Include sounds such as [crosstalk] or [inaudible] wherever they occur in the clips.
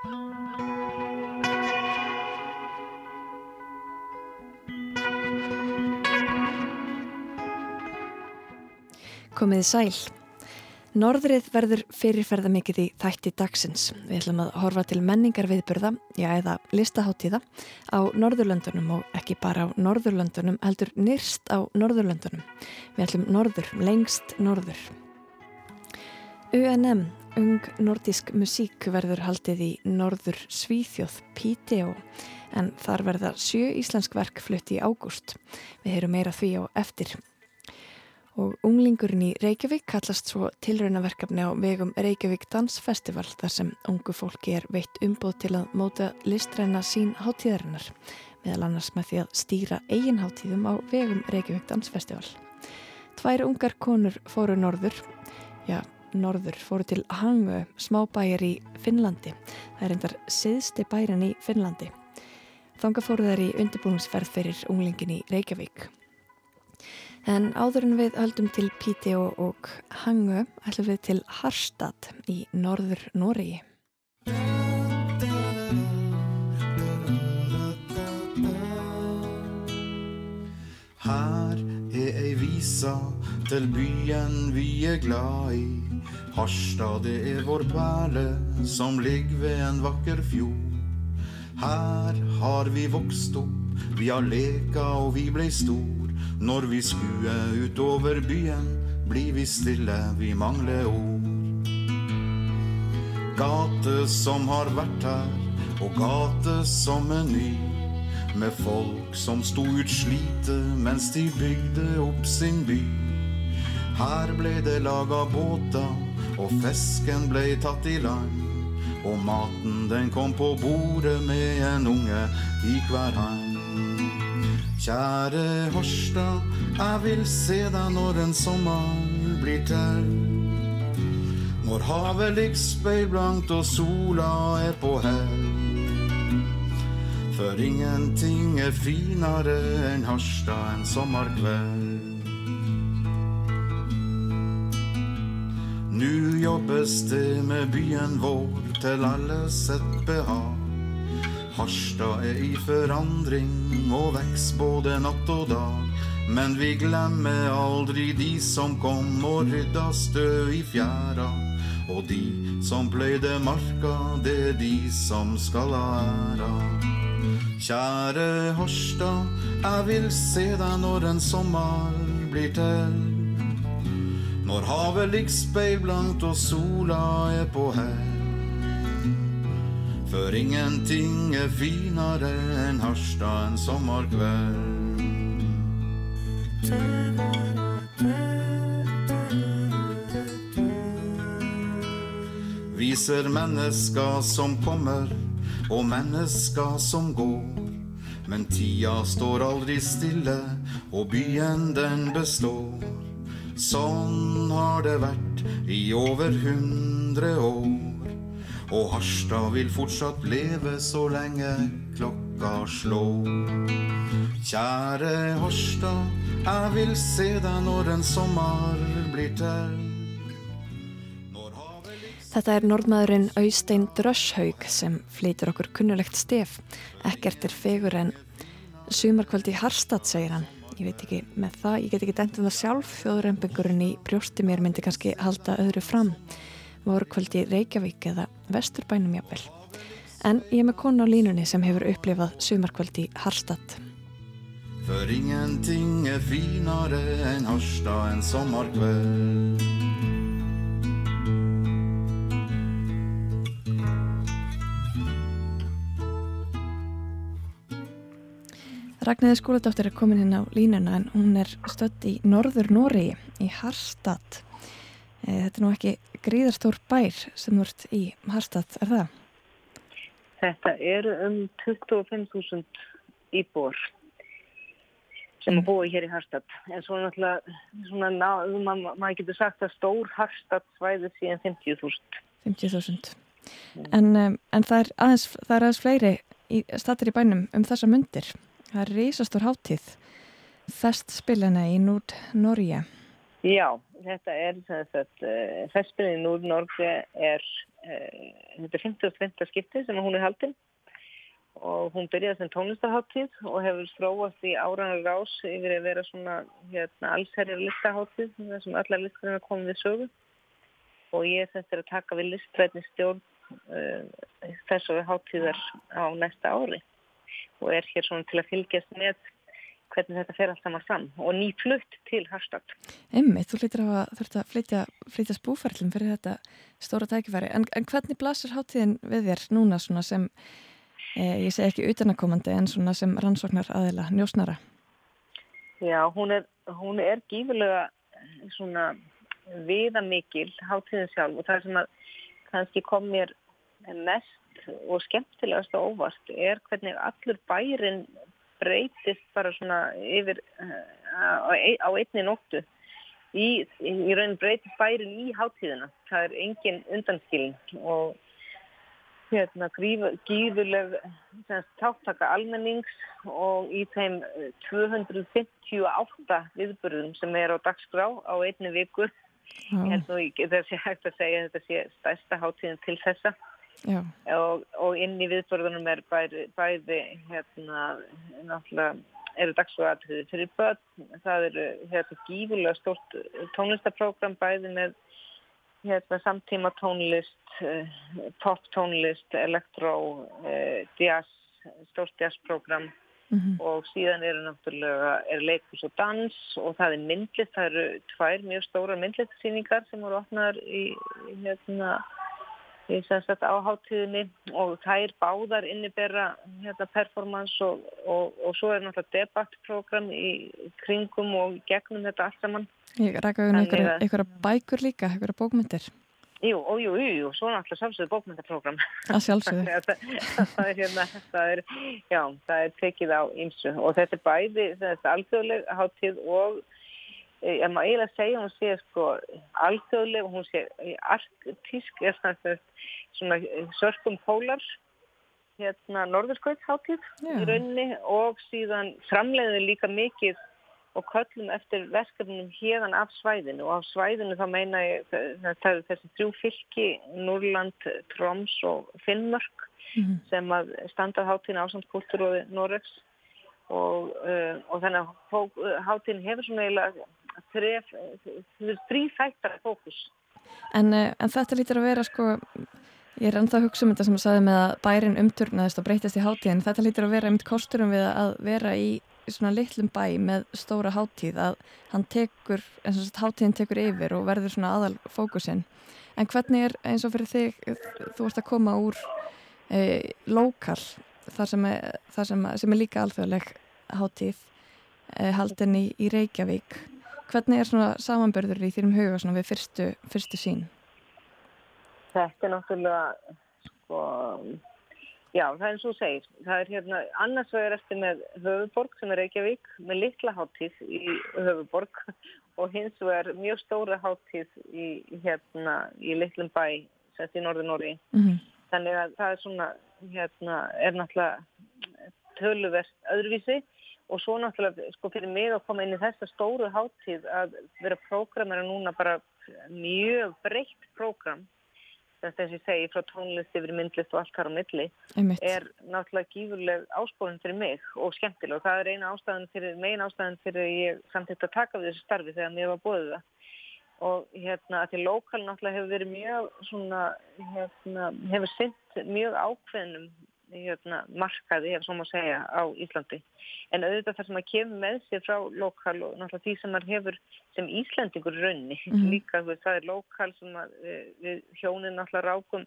Komiði sæl. Norðrið verður fyrirferða mikið í þætti dagsins. Við ætlum að horfa til menningar viðburða, já eða listaháttíða á Norðurlöndunum og ekki bara á Norðurlöndunum, heldur nýrst á Norðurlöndunum. Við ætlum norður, lengst norður. UNM, Ung Nordísk Musík, verður haldið í Norður Svíþjóð, PTO, en þar verða sjö íslensk verk flutt í ágúst. Við heyrum meira því á eftir og unglingurinn í Reykjavík kallast svo tilraunaverkefni á vegum Reykjavík Dansfestival þar sem ungu fólki er veitt umbóð til að móta listræna sín hátíðarinnar meðal annars með því að stýra eigin hátíðum á vegum Reykjavík Dansfestival. Tvær ungar konur fóru norður, já norður fóru til Hangu, smábæjar í Finnlandi. Það er endar siðsti bærin í Finnlandi. Þanga fóru þær í undirbúningsferð fyrir unglingin í Reykjavík. En áður en við höldum til Píti og, Hangu ætlum við til Harstad í norður Nóri. Her er ei visa til byen vi er glad i. Harstad det er vår perle som ligger ved en vakker fjord. Her har vi vokst opp, vi har leka og vi blei stor. Når vi skuer utover byen, blir vi stille, vi mangler ord. Gate som har vært her, og gate som er ny. Med folk som sto utslite mens de bygde opp sin by. Her ble det laga båter, og fisken blei tatt i land. Og maten den kom på bordet med en unge i hver hand. Kjære Horstad, jeg vil se deg når en sommer blir til. Når havet ligger speilblankt og sola er på hell. For ingenting er finere enn Harstad en sommerkveld. Nu jobbes det med byen vår til alles et behag. Harstad er i forandring og veks både natt og dag. Men vi glemmer aldri de som kom og rydda stø i fjæra. Og de som pløyde marka, det er de som skal ha æra. Kjære Harstad, jeg vil se deg når en sommer blir til. Når havet ligger speilblankt og sola er på hell. For ingenting er finere enn Harstad en sommerkveld. Viser mennesker som kommer, og mennesker som går. Men tida står aldri stille, og byen den består. Sånn har det vært i over hundre år. Og Harstad vil fortsatt leve så lenge klokka slår. Kjære Harstad, jeg vil se deg når en sommer blir til. Þetta er norðmaðurinn Austein Dröshaug sem flytur okkur kunnulegt stef. Ekkert er fegur en sumarkvöldi Harstad, segir hann. Ég veit ekki með það, ég get ekki dendum það sjálf, þjóðurembingurinn í brjósti mér myndi kannski halda öðru fram voru kvöldi Reykjavík eða Vesturbænum jafnvel. En ég er með konu á línunni sem hefur upplifað sumarkvöldi Harstad. For ingenting er finare enn Harstad en sommarkveld. Ragnæði skóladóttir er komin inn á línuna en hún er stödd í Norður Nóri í Harstad. Eh, þetta er nú ekki gríðarstór bær sem ert í Harstad, er það? Þetta eru um 25.000 íbúr sem mm. búið hér í Harstad. En svo náttúrulega, svona, maður ma getur sagt að stór Harstad svæði síðan 50.000. 50.000. Mm. En, um, en það, er aðeins, það er aðeins fleiri í, statir í bænum um þessa myndir. Það er reysastór háttíð. Festspilina í Núrt Norge. Já, þetta er festbyrðin í Núr-Norge er uh, þetta er 55. skipti sem hún er haldinn og hún byrjaði sem tónlistaháttíð og hefur stróast í áranar rás yfir að vera svona hérna, allsherjar listaháttíð sem allar listgræna komið við sögu og ég er að taka við listrætni stjórn uh, þessu háttíðar á næsta ári og er hér svona til að fylgjast með hvernig þetta fer allt saman fram og ný flutt til Harstad. Emmi, þú hlýttir á að þurft að flytja, flytja spúferlum fyrir þetta stóra tækifæri, en, en hvernig blasir háttíðin við þér núna svona sem, eh, ég segi ekki utanakomandi, en svona sem rannsóknar aðila, njósnara? Já, hún er, hún er gífurlega svona viðamikil háttíðin sjálf og það sem að kannski kom mér mest og skemmtilegast og óvart er hvernig allur bærin breytist bara svona yfir uh, á einni nóttu. Í, í raun breytist bærin í hátíðina. Það er engin undanskilin og hérna gífurleg táttaka almennings og í þeim 258 viðbörðum sem er á dagskrá á einni viku. Ég held nú ekki sé hægt að segja þetta sé stærsta hátíðin til þessa og, og inn í viðbörðunum er bæði, bæði hérna, náttúrulega eru dagsfóðatriði fyrir börn, það eru hérna gífulega stort tónlistaprógram bæði með hérna samtíma tónlist, uh, pop tónlist, elektró, uh, jazz, stort jazzprogram mm -hmm. og síðan eru náttúrulega er leikus og dans og það er myndlist, það eru tvær mjög stóra myndlistsýningar sem voru opnaðar í hérna í sérstaklega áháttíðinni og þær báðar innibera hérna, performance og, og, og svo er náttúrulega debattprogram í kringum og gegnum þetta allt saman. Ég rækka um einhverja bækur líka, einhverja bókmyndir. Jú, og jú, jú, jú, svo náttúrulega sjálfsögðu bókmyndaprogram. [laughs] Það sjálfsögðu. það, það er hérna, það er, já, það er tekið á ymsu og þetta er bæði, þetta er alþjóðleg háttíð og ég má eiginlega segja hún sé sko alþjóðleg hún sé arktísk er svona sörkum pólar hérna norðurskauðsháttíð í rauninni og síðan framleiðin líka mikið og köllum eftir verkefnum hérðan af svæðinu. Og af svæðinu þá meina ég það er þessi þrjú fylki Núrland, Troms og Finnmörk mm -hmm. sem að standa háttíðin ásand kultúrúði Noregs. Og, uh, og þannig að háttíðin hefur svona eiginlega þrýfættara fókus. En, eh, en þetta lítur að vera sko, ég er ennþá að hugsa um þetta sem að sagði með að bærin umturnaðist og breytist í hátíðin, þetta lítur að vera einmitt kosturum við að vera í svona litlum bæ með stóra hátíð að hann tekur, eins og þess að hátíðin tekur yfir og verður svona aðal fókusinn. En hvernig er eins og fyrir þig, þú ert að koma úr e, lokal, þar sem er, þar sem, sem er líka alþjóðleg hátíð, haldin í, í Reykjavík Hvernig er svona samanbörður í þínum huga svona við fyrstu, fyrstu sín? Þetta er náttúrulega, sko, já það er eins og segir. Það er hérna, annars vegar eftir með höfuborg sem er Reykjavík með litla háttíð í höfuborg og hins vegar mjög stóra háttíð í, hérna, í litlum bæ sett í norður Nóri. Mm -hmm. Þannig að það er svona, hérna, er náttúrulega töluvert öðruvísi og svo náttúrulega sko fyrir mig að koma inn í þessa stóru háttíð að vera prógramera núna bara mjög breytt prógram. Þess að ég segi frá tónlist yfir myndlist og allt þar á milli Einmitt. er náttúrulega gífurleg áspórun fyrir mig og skemmtileg. Og það er eina ástæðan fyrir, megin ástæðan fyrir ég samtitt að taka við þessu starfi þegar mér var bóðið það. Og hérna að því lokal náttúrulega hefur verið mjög svona hérna hefur synt mjög ákveðnum hérna, markaði, ef svo má segja, á Íslandi. En auðvitað þar sem að kemur með sér frá lokal og náttúrulega því sem maður hefur sem Íslandingur raunni, mm líka veist, það er lokal sem að, við, við hjónin náttúrulega rákum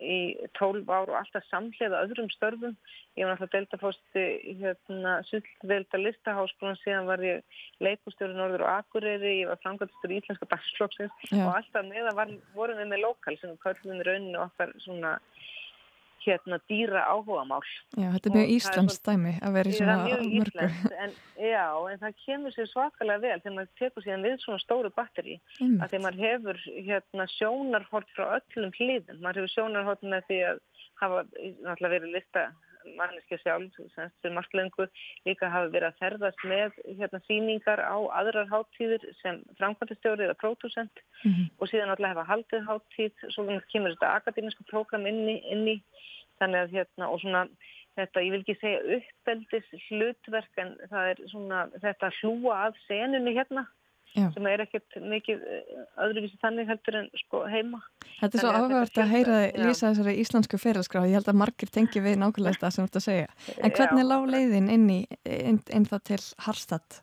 í tólf ár og alltaf samlega öðrum störfum. Ég var náttúrulega deltafósti hérna, sullvelda listaháskólan, síðan var ég leikustjóri Norður og Akureyri, ég var framkvæmstur í Íslenska dagsflokksins og alltaf með að vorum við með lokal sem körlum raunni og okkar svona hérna dýra áhugamál. Já, þetta er mjög Íslands dæmi að vera í svona mörgur. En, já, en það kemur sér svakalega vel þegar maður tekur síðan við svona stóru batteri mm. að þegar maður hefur hérna sjónarhort frá öllum hlýðum. Maður hefur sjónarhort með því að hafa náttúrulega verið lista manneski sjálf sem marklöngu líka hafa verið að ferðast með hérna síningar á aðrar háttíðir sem framkvæmtistjóri eða pródusent mm -hmm. og síðan alltaf hefa haldið háttíð svo kemur þetta akademiska prógram inni, inni þannig að hérna og svona þetta, ég vil ekki segja uppeldis hlutverk en það er svona þetta hlúa að senunni hérna Já. sem er ekkert mikið eh, öðruvísi þannig heldur en sko heima. Þetta er svo áhugavert að heyra þið lýsa þessari íslensku fyrirskráð, ég held að margir tengi við nákvæmlega þetta sem þú ert að segja. En hvernig lág leiðin inn, í, inn, inn það til Harstad?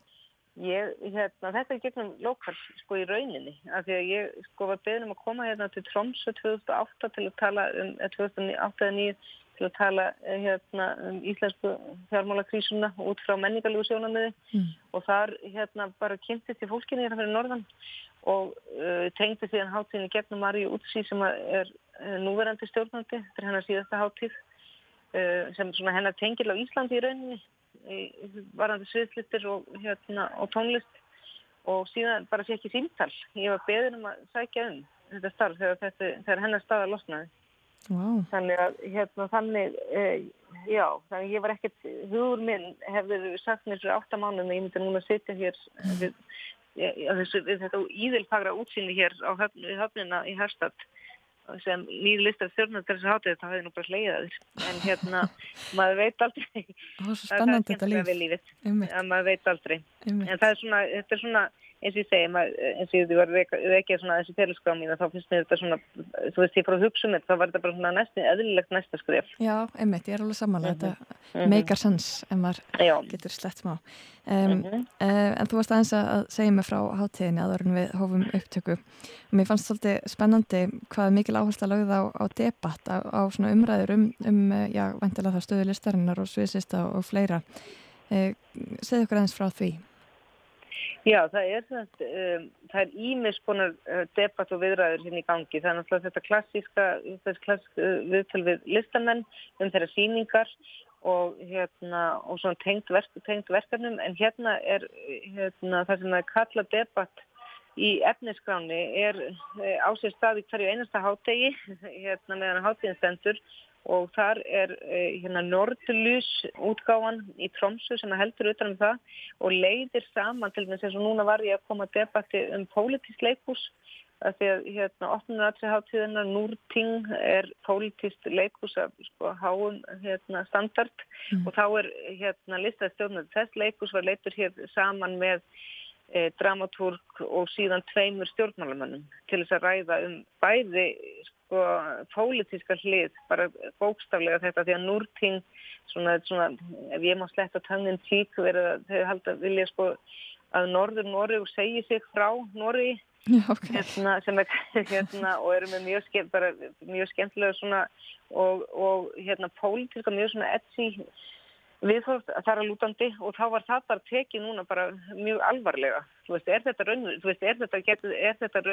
Ég, hérna, þetta er gegnum lokal sko í rauninni, af því að ég sko var beðin um að koma hérna til Tromsø 2008 til að tala um 2008-2009 eh, til að tala eh, hérna, um íslensku fjármálakrísuna út frá menningarlegu sjónamiði mm. og þar hérna bara kynntist í fólkinni hérna fyrir norðan og uh, tengdi síðan háttíðin í gegnum Marju Útsí sem er uh, núverandi stjórnandi fyrir hennar síðasta háttíð uh, sem hennar tengil á Íslandi í rauninni varandi sviðslittir og, hérna, og tónlist. Og síðan bara sé ekki símtal. Ég var beður um að sækja um þetta starf þegar, þetta, þegar hennar staða losnaði. Wow. Þannig að hérna þannig, e, já, þannig ég var ekkert, hugur minn hefur sagt mér fyrir áttamánu en ég myndi núna að sitja hér við, við, við þetta íðilfagra útsýni hér á höfnina í Herstad sem nýri listar þjórnum til þess að hátu þetta, hefði nú bara sleiðaður en hérna, [laughs] maður veit aldrei. Það er þetta líf. maður veit aldrei. Einmitt. en það er svona, þetta er svona eins og ég segi, eins og ég var ekki svona þessi fyrirskráð mín þá finnst mér þetta svona, þú veist ég fór að hugsa um þetta, þá var þetta bara svona næstu, eðlilegt næsta skref. Já, einmitt, ég er alveg samanlega, mm -hmm. þetta meikar sans ef maður Já. getur slett smá. Um, mm -hmm. uh, en þú varst aðeins að segja mig frá hátíðinni aður en við hófum upptöku og mér fannst svolítið spennandi hvað mikil áherslu að lögða á, á debatt, á, á svona umræður um, um já, vantilega það stöðu listarinnar og sviðsista og, og fleira. Uh, segð okkur aðeins frá því. Já, það er, um, er ímis konar uh, debatt og viðræður hérna í gangi. Það er náttúrulega þetta klassíska, þessi klassíska uh, viðtöl við listamenn um þeirra síningar og, hérna, og tengt, verk, tengt verkefnum. En hérna er hérna, það sem það er kalla debatt í efniskráni er uh, ásett staði hverju einasta hátegi [laughs] hérna meðan háteginn stendur og þar er eh, hérna Nordlus útgáfan í Tromsø sem heldur utan um það og leiðir saman til þess að núna var ég að koma að debatti um pólitísk leikús að því að hérna 8. háttíðina Núrting er pólitísk leikús af sko háum hérna standard mm. og þá er hérna listaði stjórnum þess leikús var leitur hér saman með e, dramatúrk og síðan tveimur stjórnmálamannum til þess að ræða um bæði sko pólitíska hlið, bara bókstaflega þetta því að núrting svona, svona ef ég má sletta tangin tík verið að þau halda vilja sko að Norður Norður segi sig frá Norri okay. hérna, sem er [laughs] hérna og eru með mjög, skemmt, bara, mjög skemmtilega svona og, og hérna pólitíska mjög svona etsi viðhótt að það er að lútandi og þá var það bara tekið núna bara mjög alvarlega. Þú veist, er þetta, raunver, veist, er þetta, getur, er þetta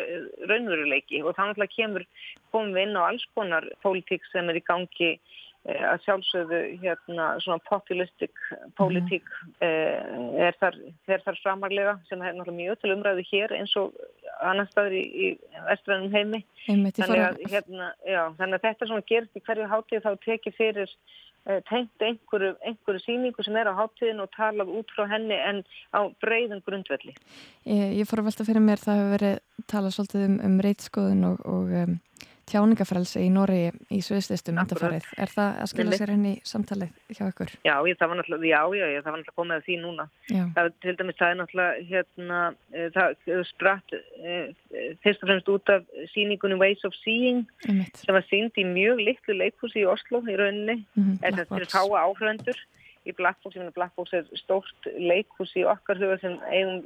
raunveruleiki og þá náttúrulega kemur komum við inn á alls konar pólitík sem er í gangi eh, að sjálfsögðu hérna svona populistik pólitík mm. eh, er þar, þar framarlega sem er náttúrulega mjög til umræðu hér eins og annar staður í, í vestrænum heimi. Þannig að, hérna, já, þannig að þetta svona gerist í hverju hátíð þá tekið fyrir tengt einhverju, einhverju síningu sem er á háttíðin og talað út frá henni en á breyðum grundvelli. Ég, ég fór að velta fyrir mér, það hefur verið talað svolítið um, um reytskoðun og, og um, tjáningafrælsi í Nóri í Sviðslistum undarfarið. Er það að skilja sér henni samtalið hjá ykkur? Já, ég, það var náttúrulega, komið að því núna. Já. Það, til dæmis, það er náttúrulega, hérna, eh, það spratt eh, fyrst og fremst út af síningunum Ways of Seeing Einmitt. sem var sínd í mjög litlu leikhúsi í Oslo í rauninni, mm -hmm, eða til að fáa áhröndur í Blackbox, ég finna Blackbox er stórt leikhús í okkar huga sem eigum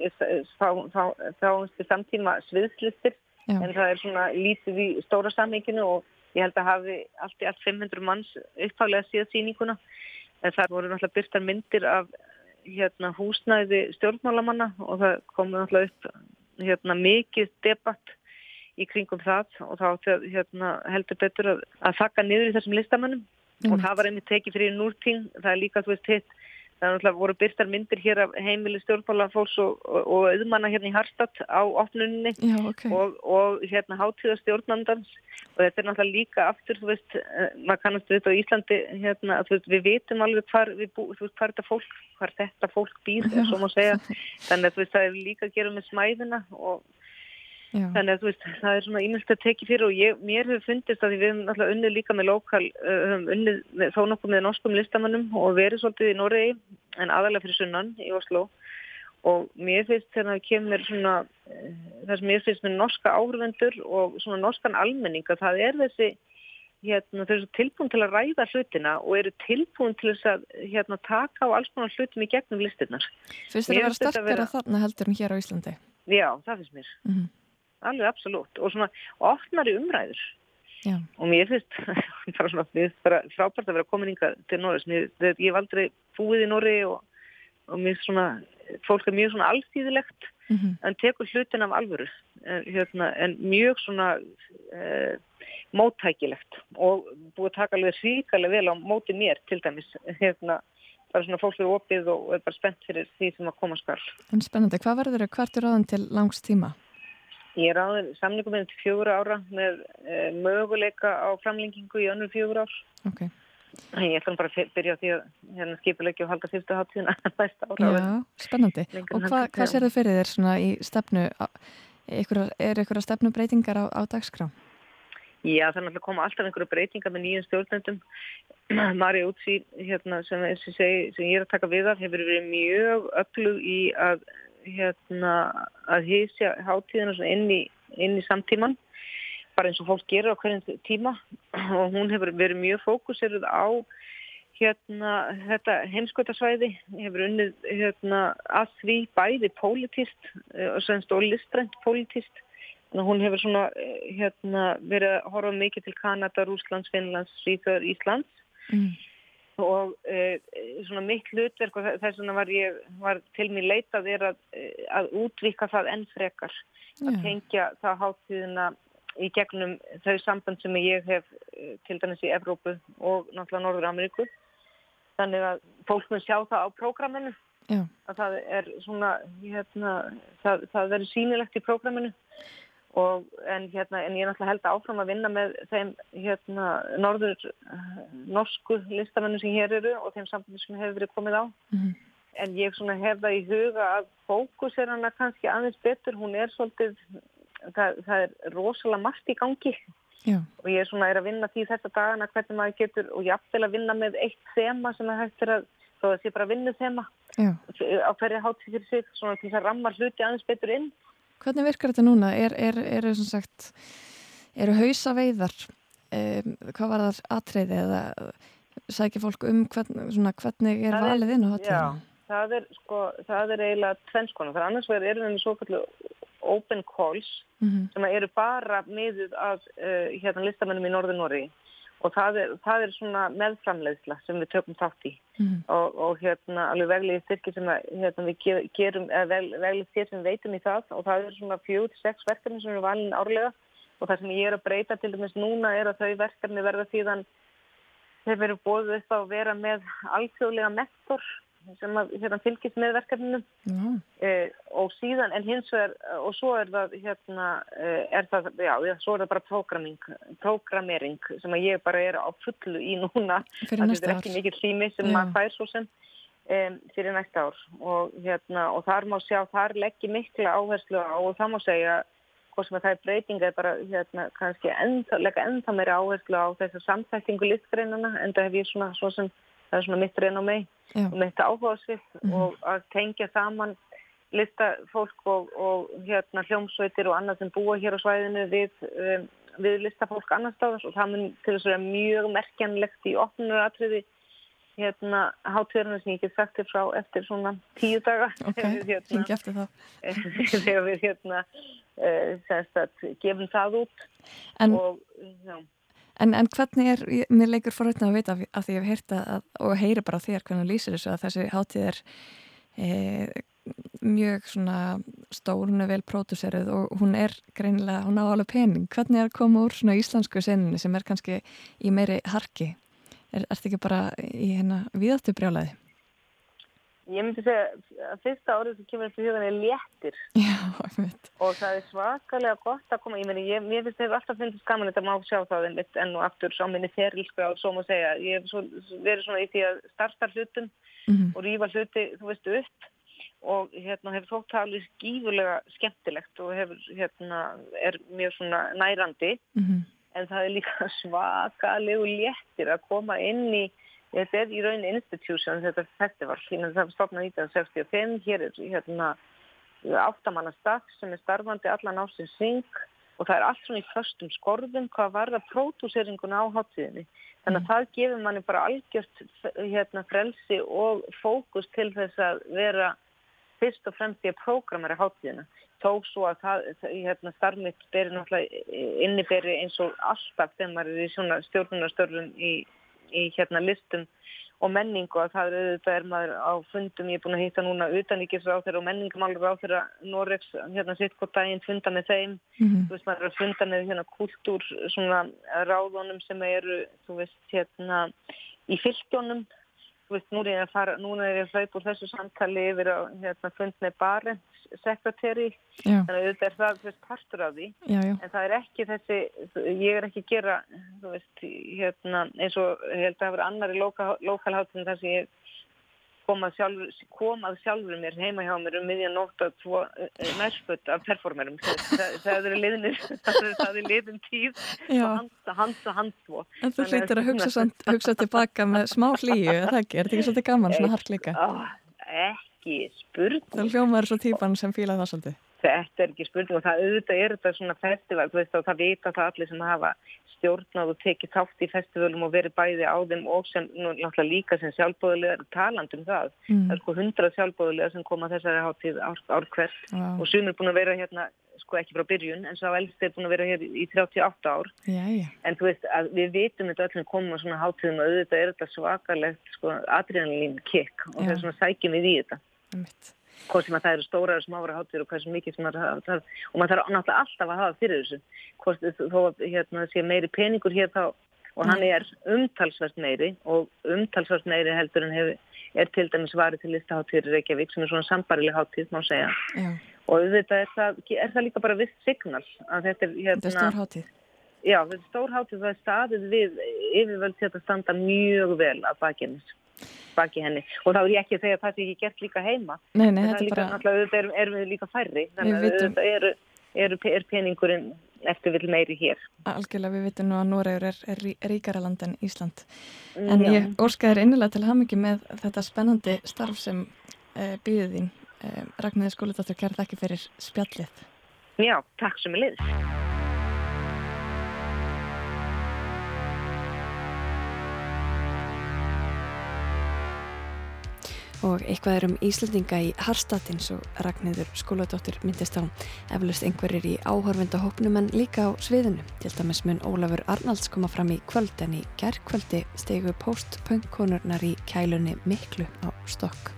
þá samtíma sviðslistir Já. en það er svona lítið í stóra samíkinu og ég held að hafi allt í allt 500 manns upphálega síðan síninguna en það voru náttúrulega byrtar myndir af hérna, húsnæði stjórnmálamanna og það komið náttúrulega upp hérna, mikið debatt í kringum það og þá hérna, heldur betur að, að þakka niður í þessum listamannum mm. og það var einmitt tekið fyrir núrting, það er líka þú veist hitt Það er náttúrulega voru byrtar myndir hér af heimili stjórnfólafólks og, og, og auðmanna hérna í Harstad á opnunni Já, okay. og, og hérna hátíða stjórnandans og þetta er náttúrulega líka aftur, þú veist, uh, maður kannast við þetta á Íslandi, hérna, að, veist, við vitum alveg hvar, við bú, veist, hvar þetta fólk, hvar þetta fólk býr, og maður segja, [laughs] þannig að veist, það er líka að gera með smæðina og Já. Þannig að veist, það er svona ímest að teki fyrir og ég, mér hefur fundist að við hefum alltaf unnið líka með lokal, uh, höfum unnið með, þó nokkuð með norskum listamannum og verið svolítið í Noregi en aðalega fyrir sunnan í Oslo og mér finnst þegar það kemur svona, uh, það sem mér finnst með norska áhörvendur og svona norskan almenning að það er þessi, hérna, þau eru tilbúin til að ræða hlutina og eru tilbúin til þess að hérna, taka á alls konar hlutum í gegnum listinnar. Finnst þetta að vera sterkara þarna heldur en hér á Íslandi? Já, það finnst mér. Mm -hmm alveg absolutt og svona ofnari umræður Já. og mér finnst [laughs] bara svona, mér finnst bara frábært að vera komininga til Norris, mér, ég hef aldrei búið í Norri og, og mér svona fólk er mjög svona alltíðilegt mm -hmm. en tekur hlutin af alvöru en, hérna, en mjög svona eh, móttækilegt og búið að taka alveg svíkarlega vel á móti mér til dæmis hérna bara svona fólk eru opið og er bara spennt fyrir því sem að koma skall. En spennandi, hvað verður þau hvert er áðan til langs tíma? Ég er áður samlingum með fjögur ára með e, möguleika á framlengingu í önnur fjögur ár. Okay. Ég ætlum bara að byrja á því að hérna, skipuleiki og halda fyrstu hátíðina [laughs] næsta ára. Já, spennandi. Og hva, hvað sér þau fyrir þér svona í stefnu, er einhverja stefnubreitingar á, á dagskrá? Já, það er náttúrulega að koma alltaf einhverju breytingar með nýjum stjórnendum. [clears throat] Marja Útsí, hérna, sem, sem, sem ég er að taka við af, hefur verið mjög öflug í að hérna, að hýsja hátíðina inn í, inn í samtíman bara eins og fólk gerur á hverjum tíma. Og hún hefur verið mjög fókuserið á hérna þetta heimskotasvæði hefur unnið hérna að því bæði pólitist eh, og listrænt pólitist hún hefur svona eh, hérna verið að horfa mikið til Kanada, Rúslands, Finnlands, Svíþjóður, Íslands. Mm og e, svona mitt hlutverk og þess vegna var ég var til mér leitað er að, að útvika það enn frekar að tengja það háttíðina í gegnum þau samband sem ég hef til dæmis í Evrópu og náttúrulega Norður Ameríku þannig að fólk mun sjá það á prógraminu að það er svona hérna, það, það verður sínilegt í prógraminu Og, en, hérna, en ég er náttúrulega held áfram að vinna með þeim hérna, norður uh, norsku listamennum sem hér eru og þeim sambundum sem hefur verið komið á. Mm -hmm. En ég hef það í huga að fókus er hana kannski aðeins betur. Hún er svolítið, það, það er rosalega margt í gangi Já. og ég er svona er að vinna því þetta dagana hvernig maður getur og ég aftel að vinna með eitt þema sem er hægt að þó að það sé bara vinnu þema Já. á hverju hátt fyrir sig svona til þess að ramma hluti aðeins betur inn. Hvernig virkar þetta núna? Er, er, er, sagt, eru hausa veiðar? Um, hvað var það atriði eða sækja fólk um hvern, svona, hvernig er valið inn á hátíðinu? Já, það er, sko, það er eiginlega tvennskona. Það er annars við með svo kallu open calls mm -hmm. sem eru bara miðuð af uh, hérna, listamennum í Norður Norri og það er, það er svona meðframleiðsla sem við tökum þátt í. Mm. og, og hérna alveg veglið styrki sem að, hérna, við gerum, eða vel, veglið styrki sem veitum í það. Og það er svona fjóð, sex verkefni sem eru valin árlega. Og það sem ég er að breyta til dæmis núna er að þau verkefni verða síðan þeir verið bóðið upp á að vera með alþjóðlega mentor sem að hérna, fylgist með verkefninu mm. eh, og síðan en hins vegar og svo er það hérna eh, er það, já, svo er það bara programmering sem að ég bara er á fullu í núna það er ekki mikið tími sem já. maður fær svo sem um, fyrir næsta ár og hérna og þar má sjá, þar leggir mikla áherslu á og það má segja hvort sem að það er breytinga er bara hérna kannski ennþá, leggja ennþá meira áherslu á þessar samþæktingu listgreinana en það hef ég svona svo sem það er svona mitt reyn og mei og mitt áhugaðsvill mm -hmm. og að tengja saman listafólk og, og hérna hljómsveitir og annað sem búa hér á svæðinu við, um, við listafólk annar stáðars og það mun til þess að vera mjög merkjanlegt í opnuratriði hérna hátíðurinn sem ég get sagt þér frá eftir svona tíu daga. Ok, hérna, eftir það þegar við hérna uh, [laughs] gefum það út en, og já En, en hvernig er, mér leikur forrætna að vita að því ég hef heyrta að, og heyri bara þér hvernig lýsir þessu að þessi hátíð er e, mjög svona stórnu vel pródúseruð og hún er greinilega, hún á alveg pening. Hvernig er að koma úr svona íslensku seninni sem er kannski í meiri harki? Er þetta ekki bara í hérna viðáttu brjálaði? Ég myndi segja að fyrsta árið sem kemur eftir hugan er léttir Já, og það er svakalega gott að koma. Ég meni, ég, mér finnst þetta alltaf finnst skaman þetta má sjá það en enn og aftur sá minni ferilskra og svo má segja. Ég hef svo, verið svona í því að starta hlutum Mm -hmm. og rýfa hluti, þú veist, upp og hérna hefur þótt alveg skífulega skemmtilegt og hefur, hérna, er mjög svona nærandi Mm -hmm. en það er líka [laughs] svakalegu léttir að koma inn í þetta er í raunin institution þetta festival, það er stofnað 1965 hér er hérna áttamanna stakk sem er starfandi allan ásins syng og það er allt svona í förstum skorðum hvað var það pródúseringuna á háttíðinni þannig að það gefur manni bara algjört hérna frelsi og fókus til þess að vera fyrst og fremst í að prógramera háttíðina þó svo að það, hérna, starfmitt beri náttúrulega inniberi eins og alltaf þegar maður er í svona stjórnunarstörfum í, í hérna listum og menningu að það er er maður á fundum, ég er búin að hitta núna utaníkisráþur og menningamálur ráþur að Noregs hérna sitt hvort daginn funda með þeim Mm -hmm. þú veist maður er að funda með hérna kultúr svona ráðunum sem eru þú veist hérna í fylgjónum veist nú er ég að fara, núna er ég að hlaupa úr þessu samtali yfir að hérna fund með Barents sekretæri Já, þannig að auðvitað er það þú veist partur af því. Já, já. en það er ekki þessi, ég er ekki að gera, þú veist, hérna, eins og ég held að það verið annar í lokalháttin þar sem ég kom að sjálfur, kom að sjálfur mér heima hjá mér um miðjan nótt að tvo nærspöld af performerum. Það, [laughs] það er liðnir, það er liðin tíð hans, og hans tvo. En þú Þannig að- hugsa, samt, hugsa tilbaka með smá hlýju, er það ekki? Er þetta ekki svolítið gaman, svona? Ó, ekki spurning. Það hljómaður svo típan sem fíla það svolítið. Þetta er ekki spurning og það auðvitað er þetta svona festival, veist og það vita það allir sem hafa stjórnað og tekið þátt í festivalum og verið bæði á þeim og sem nú, líka sem sjálfbóðulegar taland um það. Mm. Það er sko hundrað sjálfbóðulegar sem koma þessari hátíð ár, ár hvert Vá. og sumir er búin að vera hérna, sko ekki frá byrjun en sá elst er búin að vera hér í 38 ár Jæja, en þú veist að við vitum þetta öllum komum á svona hátíðum og auðvitað er þetta svakalegt sko adrenalín kick og Já. það er svona sækjum við í þetta. Hvort sem að það eru stóra og smára hátir og hversu mikið sem maður hafa og maður þarf náttúrulega alltaf að hafa fyrir þessu. Hvort þó að hérna, sé meiri peningur hér þá og hann er umtalsvært meiri og umtalsvært meiri heldur en hefur er til dæmis varið til listaháttir Reykjavík sem er svona sambarileg háttíð má segja. Já, og auðvitað er það, er það líka bara viss signal að þetta er þetta er stór hátíð. já, þetta er stór hátíð það er staðið við yfirvöld að standa mjög vel að bakinu baki henni og þá er ég ekki að segja að það sé ekki gert líka heima Nei, nei, þetta er er líka, bara, auðvitað erum, við líka færri, þannig að eru, er peningurinn eftir vill meiri hér. algjörlega við vitum nú að Noregur er, er rí- ríkara land en Ísland. En Já. ég óskaði þér innilega til hamingi með þetta spennandi starf sem uh, býðið þín. Uh, Ragnæði skóliðáttur, kæra þakki fyrir spjallið. Já, takk sem er liðs. Og eitthvað er um Íslandinga í Harstad eins og Ragnæður skóladóttir myndist á eflust einhverjir í áhörvendahópnum en líka á sviðinu. Til dæmis mun Ólafur Arnalds koma fram í kvöld en í gerðkvöldi stegu post-punk-konurnar í kælunni Miklu á stokk.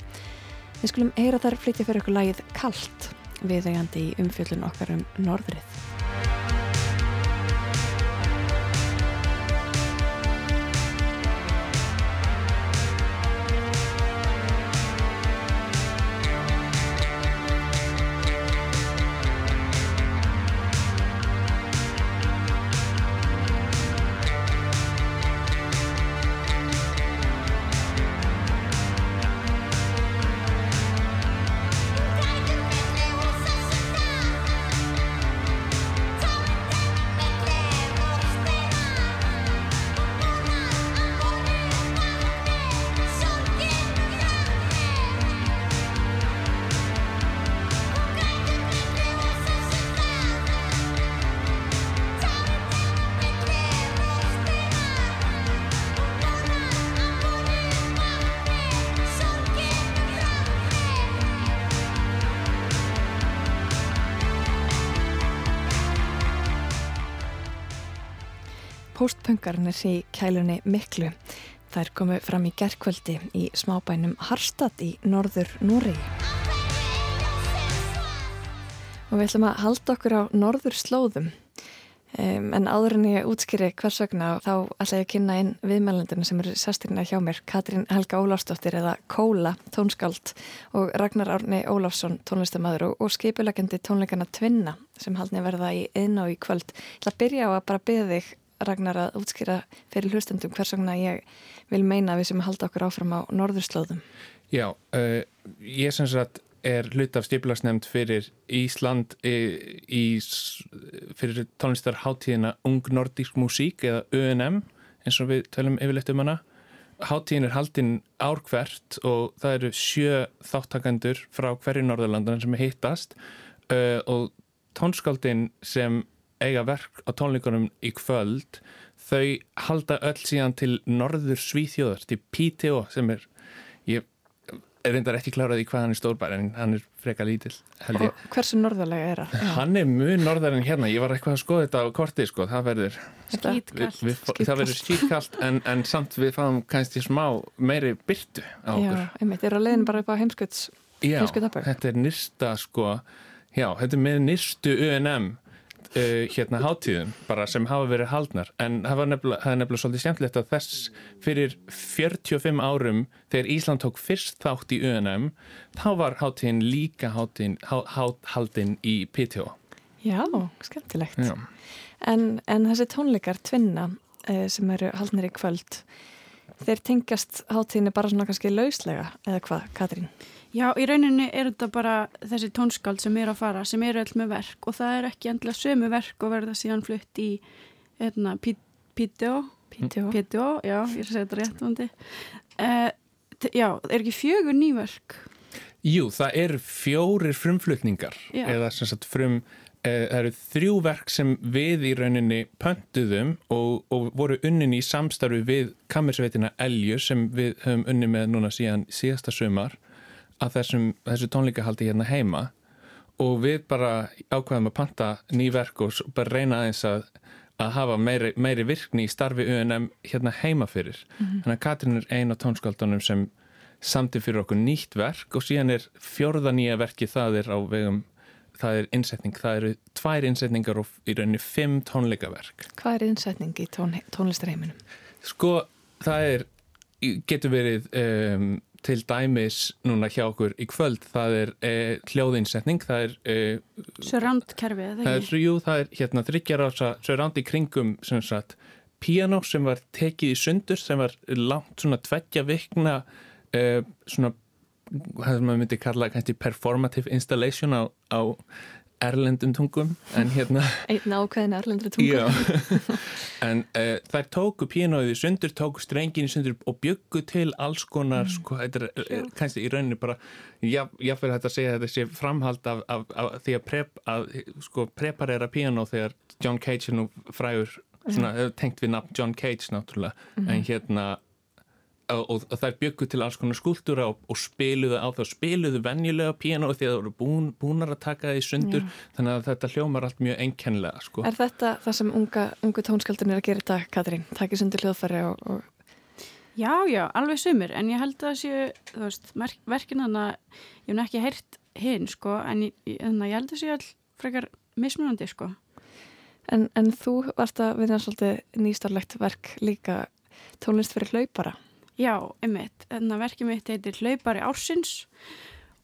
Við skulum heyra þar flytja fyrir okkur lagið Kalt viðegandi í umfjöllun okkar um norðrið. Postpunkarnir í kælunni Miklu. Þær komu fram í gerðkvöldi í smábænum Harstad í norður Núri. Og við ætlum að halda okkur á norður slóðum. Um, en áður en ég útskýri hvers vegna þá ætla ég að kynna inn viðmælendina sem eru sestirina hjá mér, Katrín Helga Ólafsdóttir eða Kóla, tónskáld og Ragnar Árni Ólafsson, tónlistamæður og, og skipulegjandi tónleikana Tvinna sem haldni verða í einn og í kvöld. Ég ætla að byrja á að bara byrja þig Ragnar að útskýra fyrir hlustendum hvers vegna ég vil meina við sem halda okkur áfram á norðurslóðum. Já, uh, ég sem sagt er hlut af stipularsnefnd fyrir Ísland í, í, fyrir tónlistarháttíðina Ung Nordísk Músík eða UNM eins og við tölum yfirleitt um hana. Háttíðin er haldinn árkvert og það eru sjö þáttakandur frá hverju Norðurlandan sem hittast uh, og tónskáldin sem eiga verk á tónleikunum í kvöld. Þau halda öll síðan til Norður Svíþjóðar, til PTO sem er, ég er reyndar ekki klárað í hvað hann er stórbær en hann er freka lítill og hversu norðarlega er það? hann er mjög norðar en hérna. Ég var eitthvað að skoða þetta á korti sko. það verður skýtkallt skýtkallt en, en samt við fáum kannski smá meiri byrtu á okkur. já, einmitt, er að leiðin bara upp á heimskuts já, þetta er nýrsta sko. Já, þetta er með nýrstu UNM uh, hérna hátíðum bara sem hafa verið haldnar en það var nefnilega, það nefnilega svolítið skemmtilegt að þess fyrir 45 árum þegar Ísland tók fyrst þátt í UNM þá var hátíðin líka hátíðin, há, há, haldin í PTO Já, skemmtilegt Já. En, en þessi tónleikar tvinna uh, sem eru haldnir í kvöld þeir tengast hátíðinni bara svona kannski lauslega eða hvað, Katrín? Já, í rauninni er þetta bara þessi tónskald sem er að fara, sem eru öll með verk og það er ekki endilega sömu verk og verða síðan flutt í hérna, Pítjó Pítjó, já, ég er að segja þetta rétt vandi uh, Já, er ekki fjögur nýverk? Jú, það eru fjórir frumflutningar já. eða sem sagt frum eh, það eru þrjú verk sem við í rauninni pöntuðum og, og voru unnin í samstarfi við kammersveitina Elju sem við höfum unni með núna síðan síðasta sömar að þessum, þessu tónleikahaldi hérna heima og við bara ákveðum að panta nýverk og bara reyna aðeins að, að hafa meiri, meiri virkni í starfi UNM hérna heima fyrir. Mm -hmm. Þannig að Katrin er eina tónskaldunum sem samti fyrir okkur nýtt verk og síðan er fjörða nýja verki það er á vegum það er innsetning, það eru tvær innsetningar og í rauninni fimm tónleikaverk. Hvað er innsetning í tón, tónlistarheiminum? Sko, það er getur verið um, til dæmis núna hjá okkur í kvöld það er e, hljóðinsetning það er e, Surround-kerfi það er, jú, það er hérna þryggjar á surround í kringum sem sagt piano sem var tekið í sundur sem var langt svona tveggja vikna e, svona hvað maður myndi kalla kannski performative installation á, á erlendum tungum en hérna einn ákveðin erlendri tungum [laughs] en uh, þær tóku píanóið í sundur, tóku strengin í sundur og byggu til alls konar mm. sko, þetta er uh, kannski í rauninu bara fyrir þetta að segja þetta sé framhald af, af, af því að, prep, að sko, preparera píanó þegar John Cage er nú frægur svona, mm. tengt við nafn John Cage náttúrulega mm. en hérna og þær byggu til alls konar skúltúra og, og spiluðu á það, spiluðu venjulega piano því að það voru búin, búinar að taka það í sundur Já. þannig að þetta hljómar allt mjög einkennilega sko. Er þetta það sem unga, ungu tónskaldin er að gera þetta, Katrín? Takið sundur hljóðfæri og, og... Já, já, alveg sumir, en ég held að séu, þú veist, verkin þannig að ég hef ekki heyrt hinn, sko, en ég, ég held að séu all frekar mismunandi, sko. En, en þú varst að vinna svolítið nýstarlegt verk líka tónlist fyrir hlaupara Já, einmitt. Þannig að verkið mitt heitir Hlaupari ársins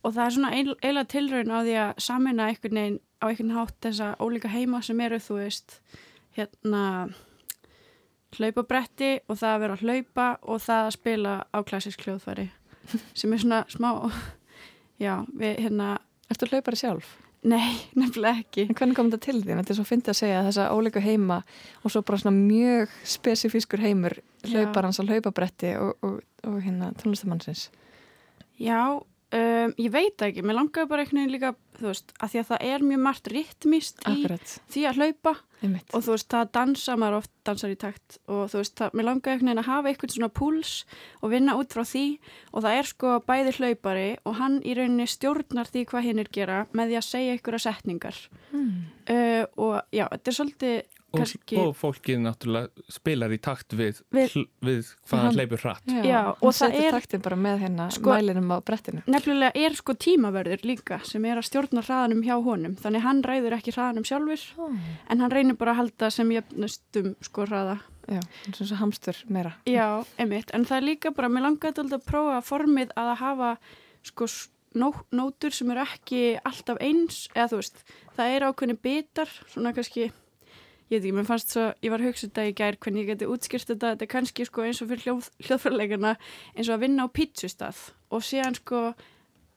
og það er svona eiginlega tilraun á því að samina einhvern veginn á einhvern hátt þessa ólíka heima sem eru, þú veist, hérna hlaupabretti og það að vera að hlaupa og það að spila á klassisk hljóðfæri sem er svona smá, [laughs] já, við hérna... Erstu hlaupari sjálf? Nei, [laughs] nefnilega ekki. En hvernig kom þetta til því? Þetta er svo fyndið að segja að þessa óleiku heima og svo bara svona mjög spesifískur heimur hlaupar hans á hlaupabretti og, og, og hérna tónlistamannsins. Já, um, ég veit ekki. Mér langaði bara einhvern veginn líka, þú veist, að því að það er mjög margt ritmist í því að hlaupa Einmitt. og þú veist, það dansa, maður oft dansar í takt og þú veist, það, mér langaði einhvern veginn að hafa eitthvað svona púls og vinna út frá því og það er sko bæði hlaupari og hann í rauninni stjórnar því hvað hinn er gera með því að segja einhverja setningar mm. uh, og já, þetta er svolítið kannski... Og, og fólkið náttúrulega spilar í takt við, við, við hvað hann leipur hratt. Já, Já og, og það er taktin bara með hérna sko, mælinum á brettinu. Nefnilega er sko tímaverður líka sem er að stjórna hraðanum hjá honum. Þannig hann ræður ekki hraðanum sjálfur oh. en hann reynir bara að halda sem jöfnustum sko hraða. Já, eins og hamstur meira. Já, emitt. En það er líka bara, mér langaði alltaf að prófa formið að hafa sko nó, nótur sem eru ekki alltaf eins eða þú veist, það er ákveðni bitar, svona kannski ég veit ekki, mér fannst svo, ég var hugsað þetta í gær hvernig ég geti útskýrt þetta, þetta er kannski sko eins og fyrir hljóð, hljóðfærleikana eins og að vinna á pítsustaf og síðan sko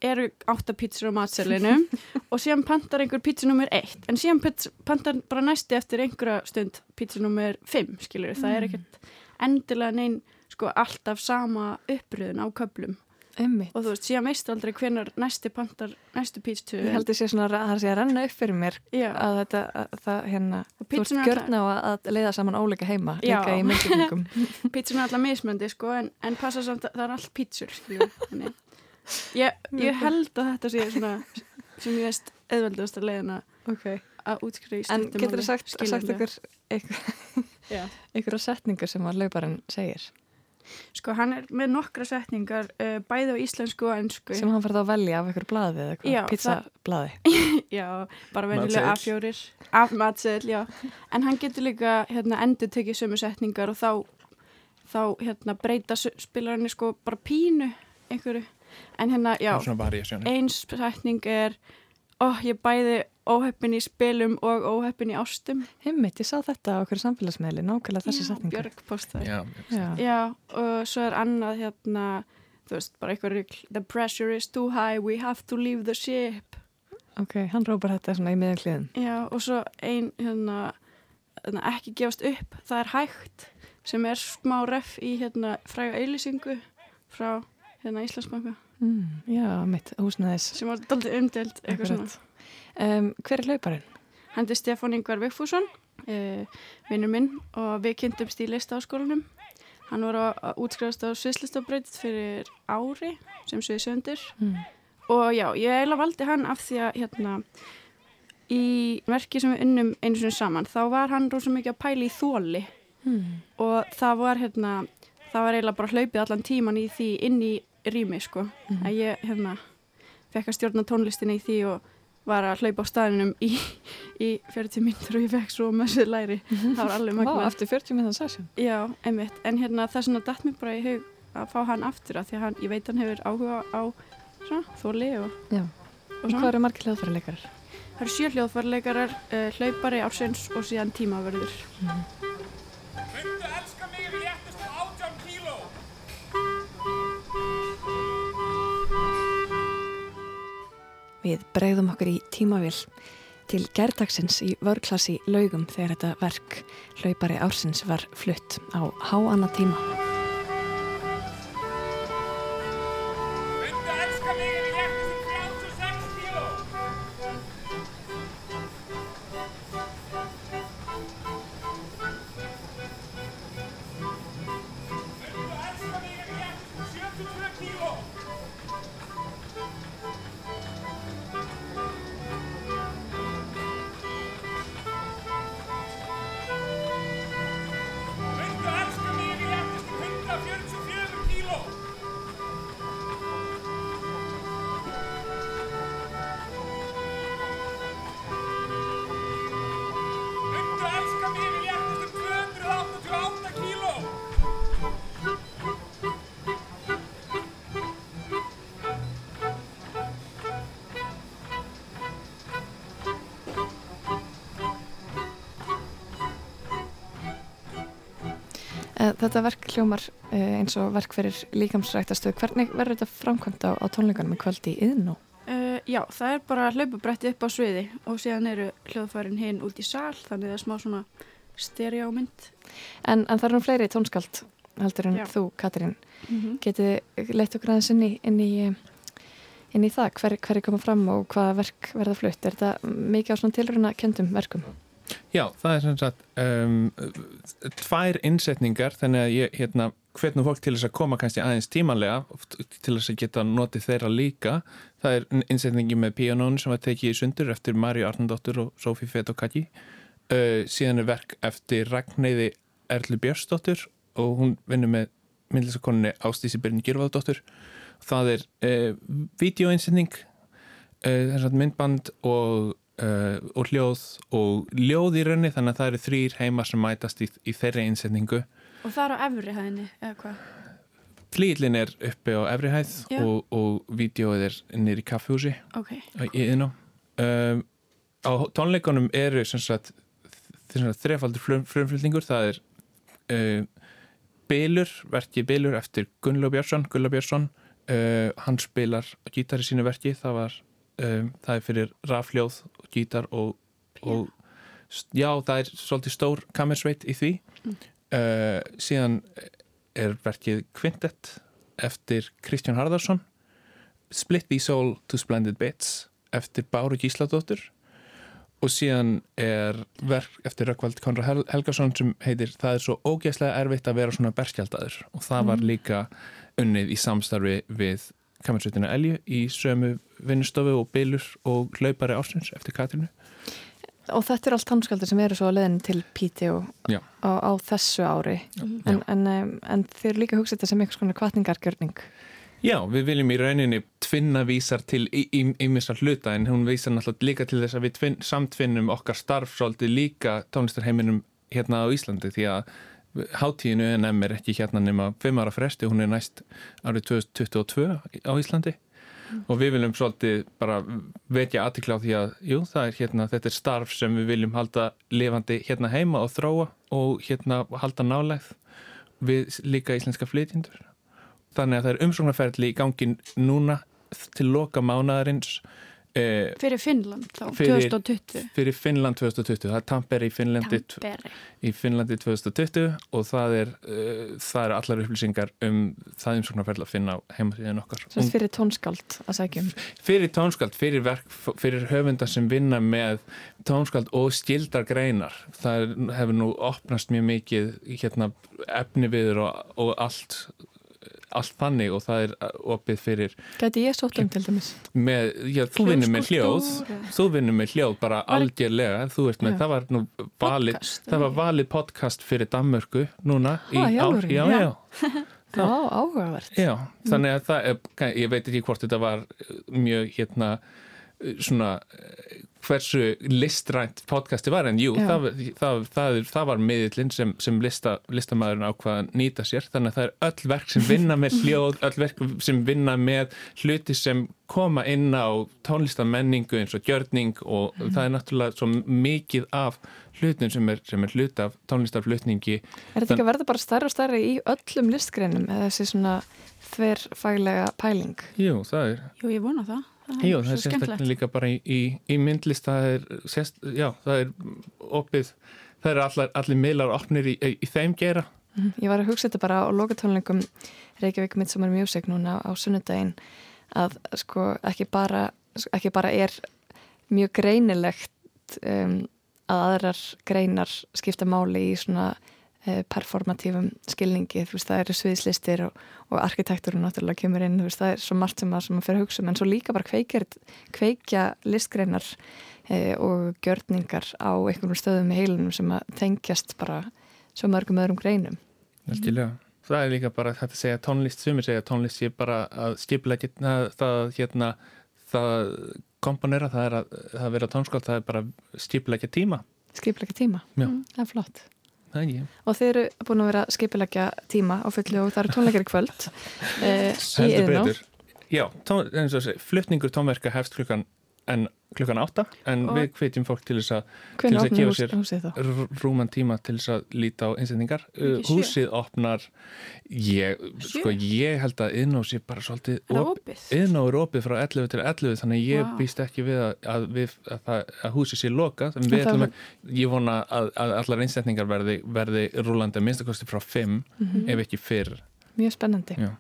eru áttapítsur á matselinu [laughs] og síðan pantar einhver pítsu nummer eitt. En síðan pantar bara næsti eftir einhverja stund pítsu nummer fimm, skiljur, það er mm. ekkert endilega neinn sko alltaf sama uppröðun á köplum Einmitt. og þú veist, síðan veist aldrei hvernar næsti pantar, næstu pítstu ég held að það sé að renna upp fyrir mér Já. að þetta, að það hérna þú veist, gjörna á að leiða saman óleika heima Já. líka í myndingum [laughs] pítsun er alltaf mismöndi, sko, en, en passa samt að það er allt pítsur ég, [laughs] ég held að þetta sé svona, sem ég veist eðveldast að leiðina okay. að útskriða í stundum en getur það sagt, sagt ykkur [laughs] ykkur á setningu sem að lauparinn segir Sko hann er með nokkra setningar uh, bæði á íslensku og ennsku sem hann farið að velja af einhver blaði eða eitthvað, pizzablaði. [laughs] Já, bara venjulega A4 afmatsel, já. En hann getur líka hérna, endur tekið sömu setningar og þá, þá hérna, breyta spilarinn sko bara pínu einhverju. En hérna, já, eins setning er ó, ég bæði óheppin í spilum og óheppin í ástum. Himmitt, ég sá þetta á okkur samfélagsmeðli nákvæmlega þessi setningu. Björg postaði. Já, já. já, og svo er annað hérna, þú veist, bara eitthvað The pressure is too high, we have to leave the ship. Ok, hann rópar þetta svona í miðan kliðin Já, og svo ein, hérna, hérna ekki gefast upp, það er hægt sem er smá ref í hérna fræga auðlýsingu frá hérna Íslandsbanka. Mm, Já, mitt, húsnaðis sem var doldið umdelt, eitthvað svona Um, hver er hlauparinn? Hann er Stefán Yngvar Vigfússon, uh, vinnur minn og við kynntumst í listaháskólanum. Hann var að útskrifast á Sviðslistabröðið fyrir ári sem sögði söndur mm. og já, ég eiginlega valdi hann af því að hérna í verki sem við unnum einu svona saman þá var hann rosa mikið að pæli í þóli mm. og það var hérna, það var eiginlega bara hlaupið allan tíman í því inn í rými sko, mm. að ég hérna fekk að stjórna tónlistinni í því og var að hlaupa á staðinum í, í 40 minnur og ég fekk svo sér læri. Það var alveg magna Vá, eftir 40 minnur session? Já, einmitt, en hérna það svona dætt mér bara í hug að fá hann aftur að því að hann, ég veit hann hefur áhuga á svona, þóli og, og hvað eru margir hljóðfærarleikarar? Það eru sjö hljóðfærarleikarar uh, hlaupari, ársins og síðan tímaverður mm. Við bregðum okkur í tímavill til gerdagsins í vörklassi laugum þegar þetta verk hlaupari ársins var flutt á háanna tíma. Þetta verk hljómar eh, eins og verk fyrir líkamsræktastöð. Hvernig verður þetta framkvæmt á, á tónleikanum í kvöldi í yðnú? Uh, eh, já, það er bara hlaupabrætti upp á sviði og síðan eru hljóðfærin hinn út í sál, þannig það er smá svona stereómynd. En, en það eru fleiri tónskald heldur en já. þú, Katrín. Mm -hmm. Getið leitt okkur aðeins inn í, inn í, inn í það, hver, hver er komað fram og hvaða verk verða flutt? Er þetta mikið á svona tilruna kendum verkum? Já, það er sem sagt um, tvær innsetningar þannig að ég hérna hvernig fólk til þess að koma kannski aðeins tímanlega til þess að geta notið þeirra líka. Það er innsetningi með píanónu sem var tekið í sundur eftir Marju Arnandóttur og Sofí Fetokaki uh, síðan er verk eftir Ragnæði Erlu Björnsdóttur og hún vinnur með myndlistakoninni Ástísi Byrni Gjörvaldóttur það er uh, videoinsinning uh, myndband og, uh, og hljóð og ljóð í raunni þannig að það eru þrýr heima sem mætast í, í þeirri insinningu Og það er á efri hæðinni eða hvað? Flílinn er uppi á efrihæð og, og vídeoið er nýri kaffehúsi okay. í innum um, á tónleikunum eru þrefaldur frumflutningur það er uh, Bilur, verki Bilur eftir Gunnlaug Björnsson Gunnlaug Björnsson. Uh, hann spilar gítar í sínu verki það, var, um, það er fyrir rafljóð og gítar og, og já það er svolítið stór kamersveit í því. Mm. uh, síðan er verkið Quintet eftir Kristján Harðarsson. Split the Soul to Splendid Bits eftir Báru Gísladóttur. Og síðan er verk eftir Rökkvald Konrad Helgarsson sem heitir Það er svo ógeðslega erfitt að vera svona berskjaldadur og það var mm. líka unnið í samstarfi við kamersveitinu Elju í sömu vinnustofu og bylur og hlaupari ásins eftir Katrinu Og þetta er allt tónskaldur sem eru svo að leðin til Píti og á, á þessu ári. Mm. en, en, en þið eru líka hugsað þetta sem einhvers konar kvartningargjörning Já, við viljum í rauninni tvinna vísar til ímissar hluta en hún vísar náttúrulega líka til þess að við tvin, samtvinnum okkar starf svolítið líka tónlistarheiminum hérna á Íslandi því að hátíðinu UNM er ekki hérna nema 5 ára fresti, hún er næst árið 2022 á Íslandi og við viljum svolítið bara vekja aðtikla á því að jú, það er hérna, þetta er starf sem við viljum halda lifandi hérna heima og þróa og hérna halda nálegð við líka íslenska flytjendur. Þannig að það er umsóknarferðli í gangin núna til loka mánadarins Eh, fyrir Finnland þá, fyrir, 2020 fyrir Finnland 2020, það er Tampere í Finnlandi, Tampere. í Finnlandi 2020 og það er, uh, það er allar upplýsingar um það umsóknarferðla að finna á heimasíðan okkar. Svo fyrir tónskald að segjum Fyrir tónskald, fyrir, verk, fyrir höfunda sem vinna með tónskald og skildar greinar. Það hefur nú opnast mjög mikið hérna, efni viður og, og allt allt þannig og það er opið fyrir Gæti ég sótt um til dæmis? Með, já, þú vinnur með hljóð. þú vinnur með hljóð bara algjörlega. Þú veist með, já. það var nú valið podcast, það var valið podcast fyrir Danmörku núna Há, í ár. já, já. Það [laughs] var áhugavert. Já, þannig að það er, ég veit ekki hvort þetta var mjög hérna svona hversu listrænt podcasti var en jú, það, það, það, það var miðlinn sem, sem lista, listamæðurinn ákvaða nýta sér. Þannig að það er öll verk sem vinna með hljóð öll verk sem vinna með hluti sem koma inn á tónlistamenningu eins og gjörning og mm. það er náttúrulega svo mikið af hlutin sem er, sem er hlut af tónlistarflutningi. Er þetta ekki að verða bara starra og starra í öllum listgreinum eða þessi svona þverfæglega pæling? Jú, það er. Jú, ég vona það Jú, það er sérstaklega líka bara í, í, í myndlist það er, sérst, já, það er opið, það er allar, allir miðlar opnir í, í þeim gera mm, Ég var að hugsa þetta bara á lokatónleikum Reykjavík Midsommar Music núna á sunnudaginn að sko ekki bara, ekki bara er mjög greinilegt um, að aðrar greinar skipta máli í svona performatífum skilningi, þú veist, það eru sviðslistir og, og arkitekturinn náttúrulega kemur inn, þú veist, það er svo margt sem að, sem að fyrir að hugsa um, en svo líka bara kveikir, kveikja listgreinar eh, og gjörningar á einhvern stöðum í heilunum sem að tengjast bara svo mörgum öðrum greinum. Veldilega. Það er líka bara þetta að segja tónlist, sumir segja tónlist sé bara að skipla það, hérna, það komponera, það er að, að vera tónskáld, það er bara skipla ekki tíma. Skipla ekki tíma, mm, það er flott. Ægji. og þeir eru búin að vera skipilegja tíma á fullu og það eru tónleikari kvöld [laughs] eh, í yðná Já, tón, eins og þessi, flytningur tónverka hefst klukkan en klukkan átta en og við hvetjum fólk til þess að til þess að gefa sér rúman tíma til þess að líta á einsendingar uh, húsið opnar ég, sko, ég held að yðná sé bara svolítið yðná er opið frá 11 til 11 þannig ég wow. býst ekki við að, að, við, að, að húsið sé lokað. Að, ég vona að allar einsendingar verði, verði rúlandi að minnstakosti frá 5 mm -hmm. ef ekki fyrr. Mjög spennandi. Já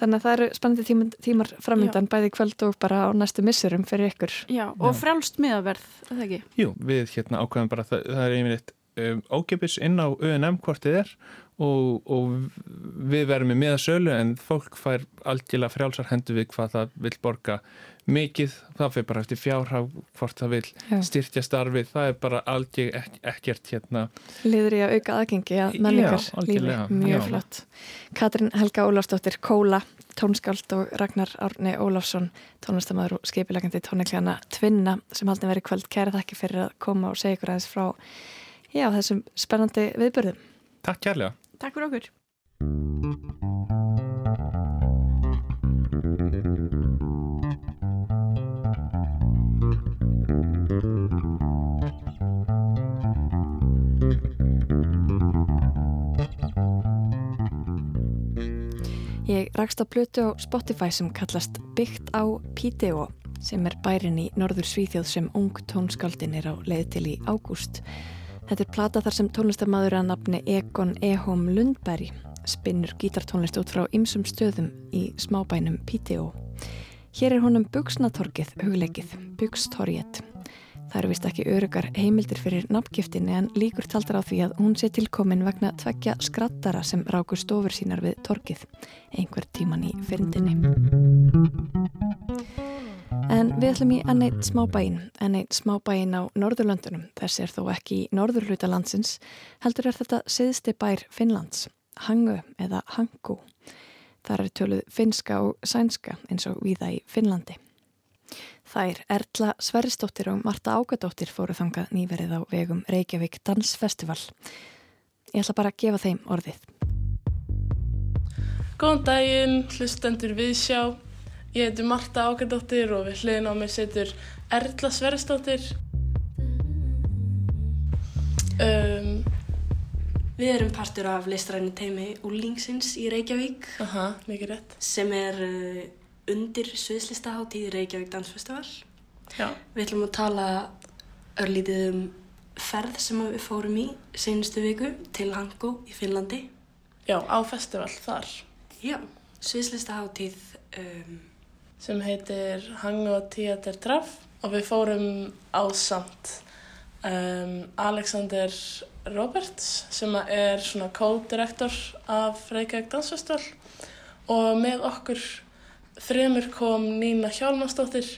Þannig að það eru spennandi tímar, tímar framöndan bæði kvöld og bara á næstu missurum fyrir ykkur. Já, og frálst miðaverð, er það ekki? Jú, við hérna ákvæðum bara, það, það er einmitt um, ókipis inn á ÖNM hvort þið er og, og við verum með miða sölu en fólk fær algjörlega frjálsar hendu við hvað það vil borga mikið, það fyrir bara eftir fjárhag hvort það vil Já. styrkja starfið það er bara algjör ek ekkert hérna. Liður í að auka aðgengi að menningar lífi, mjög Já. flott Katrin Helga Ólafsdóttir Kóla, tónskáld og Ragnar Árni Ólafsson tónlistamæður og skipilegandi tónikljana Tvinna sem haldin verið kvöld kæra þakki fyrir að koma og segja ykkur aðeins frá Já, þessum spennandi viðbörðum Takk kærlega Takk fyrir okkur. Rakst á plötu á Spotify sem kallast Byggt á Pídeó sem er bærin í norður Svíþjóð sem ung tónskaldin er á leið til í ágúst. Þetta er plata þar sem tónlistarmadur að nafni Egon Ehom Lundberg spinnur gítartónlist út frá ymsum stöðum í smábænum Píteó. Hér er honum Bugsnatorkið hugleikið, Bugstorget. Það eru vist ekki örugar heimildir fyrir nafngiftinni en líkur taldar á því að hún sé tilkomin vegna tveggja skrattara sem rákur stofur sínar við torkið einhver tíman í fyrndinni. En við ætlum í enn eitt smábæin, enn eitt smábæin á Norðurlöndunum. Þessi er þó ekki í Norðurluta landsins, heldur er þetta siðsti bær Finnlands, Hangu eða Hangu. Það er töluð finska og sænska eins og viða í Finnlandi. Er Erla Sverrisdóttir og Marta Ágadóttir fóru þangað nýverið á vegum Reykjavík Dansfestival. Ég ætla bara að gefa þeim orðið. Góðan daginn, hlustendur viðsjá. Ég heiti Marta Ákardóttir og við hliðin á mig setur Erla Sverrisdóttir. Um, við erum partur af listræni teimi Úlingsins í Reykjavík. Aha, mikið rétt. Sem er uh, undir Sviðslistaháttíð Reykjavík Dansfestival. Já. Við ætlum að tala örlítið um ferð sem við fórum í senustu viku til Hango í Finnlandi. Já, á festival þar. Já, Sviðslistaháttíð um, sem heitir Hango Theater Traff og við fórum á samt um, Alexander Roberts sem er svona co-direktor af Reykjavík Dansfestival og með okkur þremur kom Nína Hjálmarsdóttir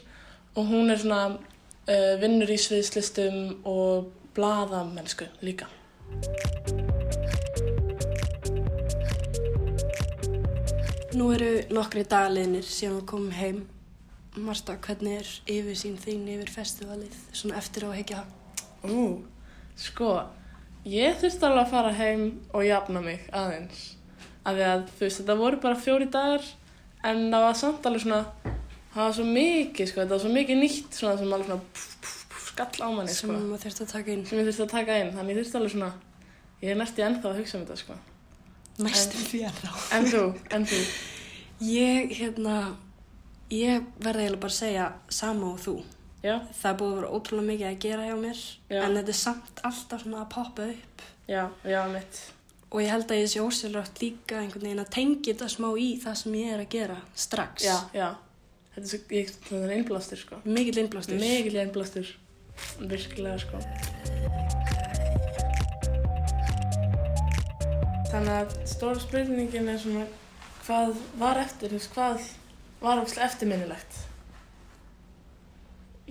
og hún er svona uh, vinnur í sviðslistum og bladamennsku líka. Nú eru nokkri dagleginir síðan við komum heim. Marsta, hvernig er yfir sín þín yfir festivalið, svona eftir á að hekja? Ú, sko, ég þurfti alveg að fara heim og jafna mig aðeins. Af því að þú veist, þetta voru bara fjóri dagar en það var samt alveg svona, það var svo mikið, sko, þetta var svo mikið nýtt svona sem alveg svona pff, pff, pff, skall á manni, sko. Sem maður þurfti að taka inn. Sem ég þurfti að taka inn, þannig ég þurfti alveg svona, ég er nætti ennþá að hugsa um þetta, sko. Næstum því að þá. En þú, en þú? [laughs] Ég, hérna, ég verði eiginlega bara að segja sama og þú. Já. Það búið að vera ótrúlega mikið að gera hjá mér, já. en þetta er samt alltaf svona að poppa upp. Já, já, mitt. Og ég held að ég sé ósverðrætt líka einhvern veginn að tengja þetta smá í það sem ég er að gera strax. Já, já. Þetta er, svo, ég, þetta er einblástur, sko. Mikið einblástur. Mikið einblástur. Virkilega, sko. Þannig að stóra spurningin er svona hvað var eftir, hvað var eftirminnilegt?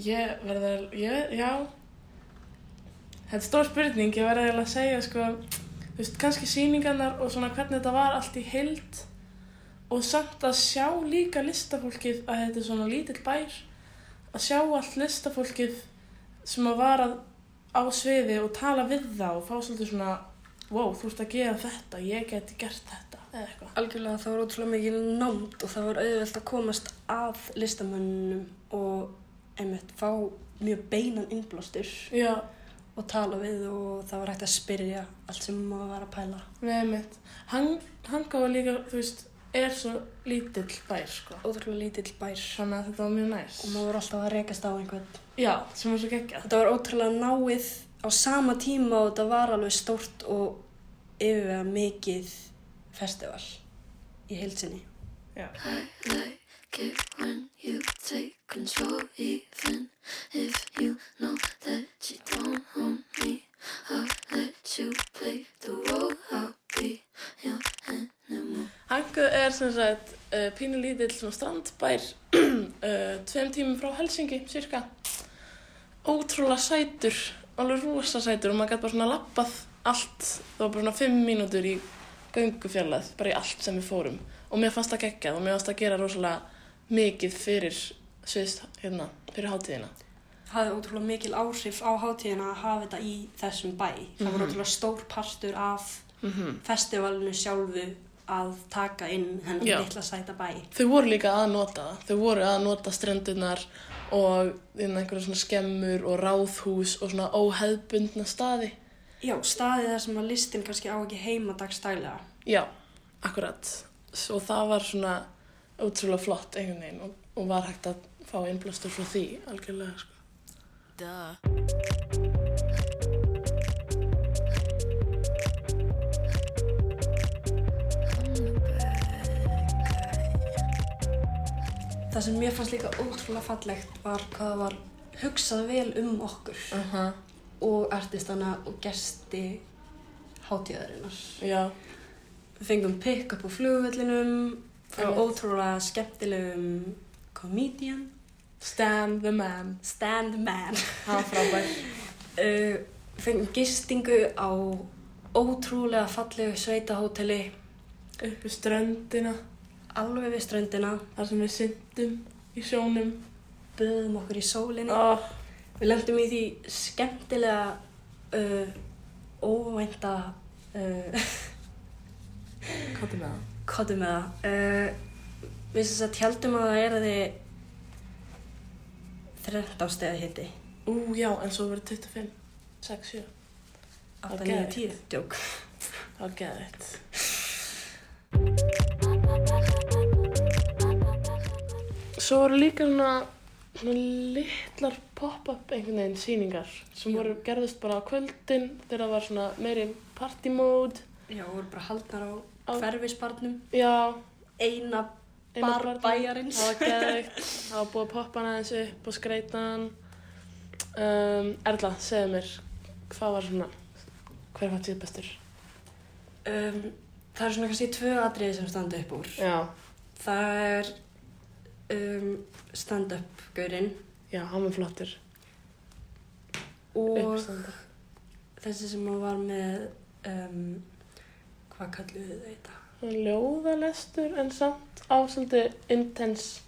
Ég verði að, ég, já, þetta er stór spurning, ég verði að segja sko, þú veist, kannski síningarnar og svona hvernig þetta var allt í hild og samt að sjá líka listafólkið að þetta er svona lítill bær, að sjá allt listafólkið sem að vara á sviði og tala við það og fá svolítið svona wow, þú ert að gera þetta, ég geti gert þetta eða eitthvað. Algjörlega það var ótrúlega mikið námt og það var auðvelt að komast að listamönnum og einmitt fá mjög beinan innblástur Já. Og tala við og það var hægt að spyrja allt sem maður var að pæla. Við einmitt. Hann, hann gáði líka, þú veist, er svo lítill bær, sko. Ótrúlega lítill bær. Þannig að þetta var mjög næst. Og maður var alltaf að rekast á einhvern. Já, sem var svo geggjað. Þetta var ótrúlega náið á sama tíma og þetta var alveg stórt og yfirvega mikið festival í heilsinni. Já. Like it when you take control even if you know that you don't own me. I'll let you play the role. I'll be your animal. Hangu er sem sagt uh, pínu lítill svona strandbær uh, [clears throat] tveim tímum frá Helsingi, cirka. Ótrúlega sætur, alveg rosa sætur og maður gæti bara svona lappað allt. Það var bara svona fimm mínútur í göngufjarlæð, bara í allt sem við fórum. Og mér fannst það geggjað og mér fannst það að gera rosalega mikið fyrir sviðst, hérna, fyrir hátíðina. Hafði ótrúlega mikil áhrif á hátíðina að hafa þetta í þessum bæ. Það var Mhm. ótrúlega stór partur af Mm festivalinu sjálfu að taka inn hennan Já. litla sæta bæ. Þau voru líka að nota það. Þau voru að nota strendunar og inn einhverja svona skemmur og ráðhús og svona óheðbundna staði. Já, staðið þar sem að listin kannski á ekki heima dagstælega. Já, akkurat. Og það var svona ótrúlega flott einhvern veginn og, og var hægt að fá innblástur frá því algjörlega. Sko. Það sem mér fannst líka ótrúlega fallegt var hvað það var hugsað vel um okkur Uh -huh. og artistana og gesti hátíðarinnar. Já, Við fengum pick up á flugvellinum frá ótrúlega skemmtilegum comedian, Stan the Man. Stan the Man. [laughs] Var frábær. Uh, við fengum gistingu á ótrúlega fallegu sveitahóteli Uppi ströndina, alveg við ströndina, þar sem við syndum í sjónum. böðum okkur í sólinni. Oh, Við lendum í því skemmtilega uh, óvænta uh, [laughs] hvað er það? Kottum með það. Uh, við sem sagt heldum að það er þið 13 stegi hitti. Ú, já, en svo verið 25, 6, 7. 8, Ok. 9, 10. Djók. Það var geðvitt. Svo voru líka svona, svona litlar pop-up einhvern veginn síningar sem voru gerðist bara á kvöldin þegar það var svona meiri party mode. Já, við vorum bara haldnar Á- hverfisbarnum. Eina eina bar barnum. bæjarins. Það var geðvikt, [laughs] það var búið að poppa hana aðeins upp og skreita hann. Um, Erla, segðu mér, hvað var svona, hver var tíð bestur? Um, það er svona kannski tvö atriði sem standa upp úr. Já, Það er um, stand-up-gaurinn já, hann var flottur. og Uppstanda. þessi sem að var með, um, hvað kalluðu þau þetta? ljóðalestur en samt á svolítið intense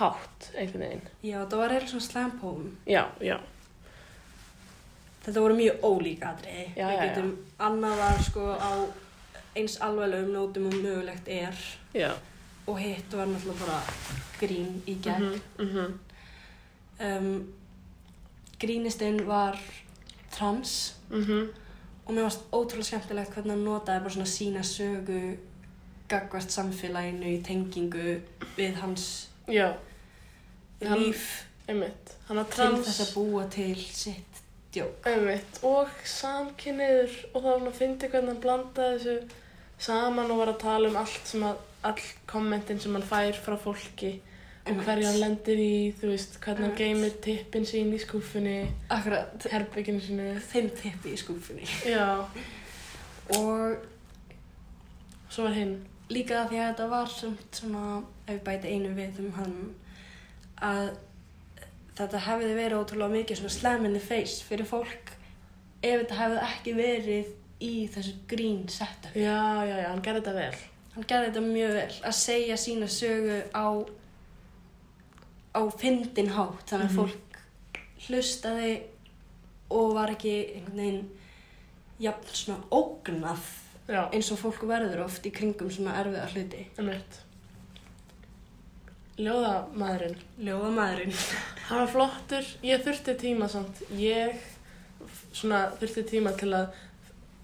hátt einhvern veginn. Já, það var eiginlega svona slam poem. Já, já, Þetta voru mjög ólík atriði. Já, Við já, já. getum, annað var sko á eins alveglegum nótum og mögulegt er já. og hitt var náttúrulega bara grín í gegn. Mm -hmm. um, grínistinn var trans Mm og mér varst ótrúlega skemmtilegt hvernig hann notaði bara svona sína sögu gagvart samfélaginu í tengingu við hans Já, Hann- líf. einmitt. Hann til þess að búa til sitt djók. einmitt, og samkynniður og var hann fyndi hvernig hann blandaði þessu saman og var að tala um allt sem að, all kommentin sem hann fær frá fólki og hverju hann lendir í, þú veist, hvernig hann geymir tippin sín í skúfunni, Akkurat, herbygginu sínu. þeim tippi í skúfunni. Já, Og svo var hinn. líka því að þetta var svona, ef við bæti einu við um hann, að þetta hefði verið ótrúlega mikið svona slam in the face fyrir fólk ef þetta hefði ekki verið í þessu grín setup. Já, já, já, hann gerði þetta vel. Hann gerði þetta mjög vel, að segja sína sögu á, á fyndin hátt, þannig að Mhm. fólk hlustaði og var ekki einhvern veginn jafn svona ógnað Já, eins og fólk verður oft í kringum svona erfiða hluti. einmitt. Ljóðamaðurinn. Ljóðamaðurinn. Hann var flottur, ég þurfti tíma samt. Ég svona þurfti tíma til að,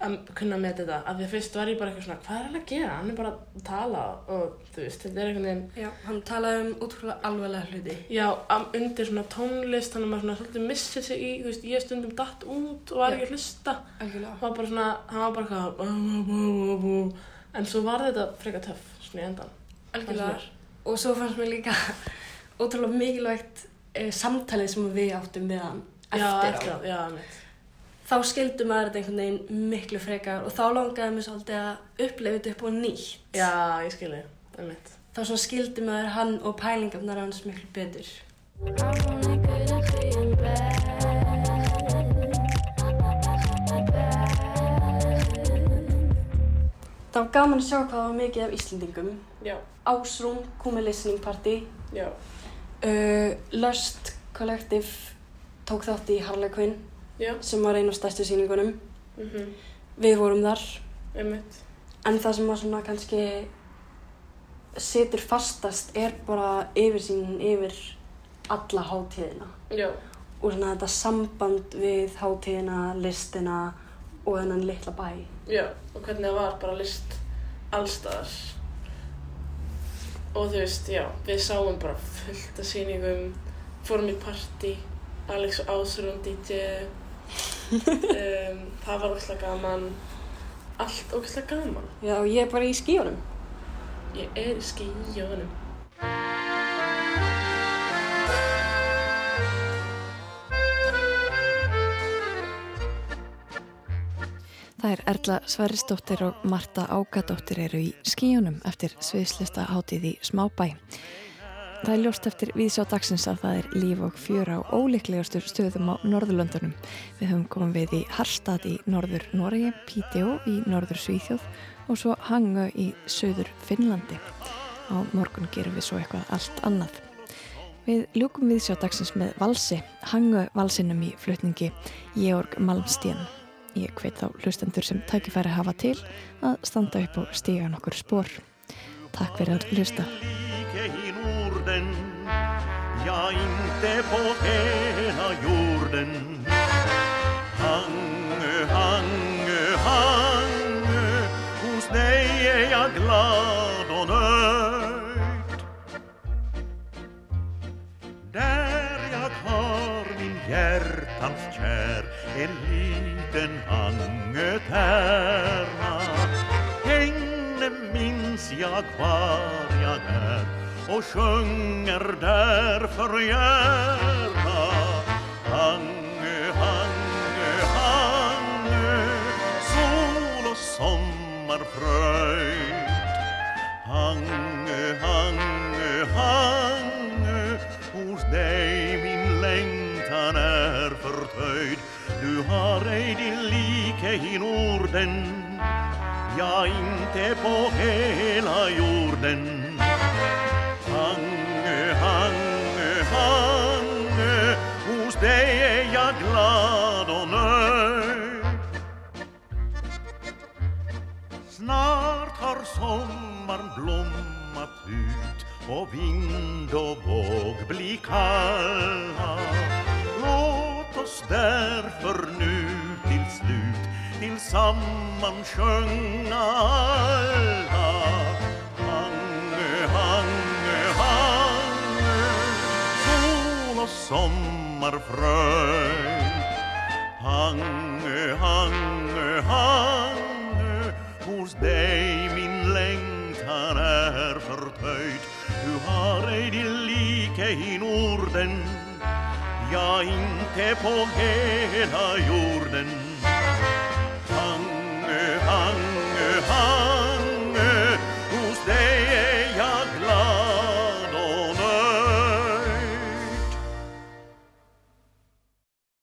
að kunna með þetta. Af því að fyrst var ég bara eitthvað svona, hvað er hann að gera? Hann er bara að tala og þú veist, þetta er einhvern veginn, Já, hann talaði um útrúlega alvarlega hluti. já, am- undir svona tónlist, hann maður svona svolítið missið sig í, þú veist, ég stundum datt út og var Já. ekki að hlusta. Hann var bara svona, hann var bara eitthvað, en svo var þetta frekar töff, svona í endan. Algjörlega. Og svo fannst mér líka [laughs] ótrúlega mikilvægt eh, samtalið sem við áttum við hann Já, eftir á. eftir á, já. Þá skildum maður þetta einhvern veginn miklu frekar og þá langaði mér svolítið að upplefa þetta upp og nýtt. Já, ég skilji, það er mitt. Þá svona skildi maður hann og pælingarnar hans miklu betur. Það var gaman að sjá hvað það var mikið af Íslendingum. Já. Ásrún kom með listening party. Já. Uh, Lust Collective tók þátt í Harlequin Já. sem var einu af stærstu síningunum. Mm -hmm. Við vorum þar. Einmitt. En það sem var svona kannski situr fastast er bara yfirsýnin yfir alla hátíðina. Já. Og svona þetta samband við hátíðina, listina og þennan litla bæ. Já, og hvernig það var bara list allstaðar. Og þú veist, já, við sáum bara fullt af síningum, fórum í party, Alex og Ásrún DJ, um, það var ógæslega gaman, allt ógæslega gaman. Já, og ég er bara í skíunum. Ég er í skíunum. Það er Erla Sverrisdóttir og Marta Ágadóttir eru í skíunum eftir sviðslista hátíð í Smábæ. Það er ljóst eftir viðsjá dagsins að það er líf og fjör á óleiklegastur stöðum á Norðurlöndunum. Við höfum komið við í Harstad í Norður Noregi, Pídeó í Norður Svíþjóð og svo Hangu í Söður Finnlandi. Á morgun gerum við svo eitthvað allt annað. Við ljúkum viðsjá dagsins með valsi, Hangu valsinum í flutningi Georg Malmstén. Ég hveit þá hlustendur sem tækifæri hafa til að standa upp og stíga nokkur spór. Takk fyrir að hlusta. Ja inte på hela jorden. Hangö, hangö, hangö Hos dig är jag glad och nöjd. Där jag har min hjärtans kär En liten angötärna Henne minns jag kvar jag är och sjunger därför gärna Hangö, hangö, hangö sol och sommarfröjd Hangö, hangö, hangö hos dig min längtan är förtöjd Du har ej din like i Norden Ja, inte på hela jorden har sommaren blommat ut och vind och våg bli kalla Låt oss därför nu till slut tillsammans sjunga alla Hange, hange, hange, Sol och sommarfröjd Hange, hange, hange, Hos dig han er fortøyd. Du har ei de like i Norden, ja, inte på hela jorden. Hange, hange, hange.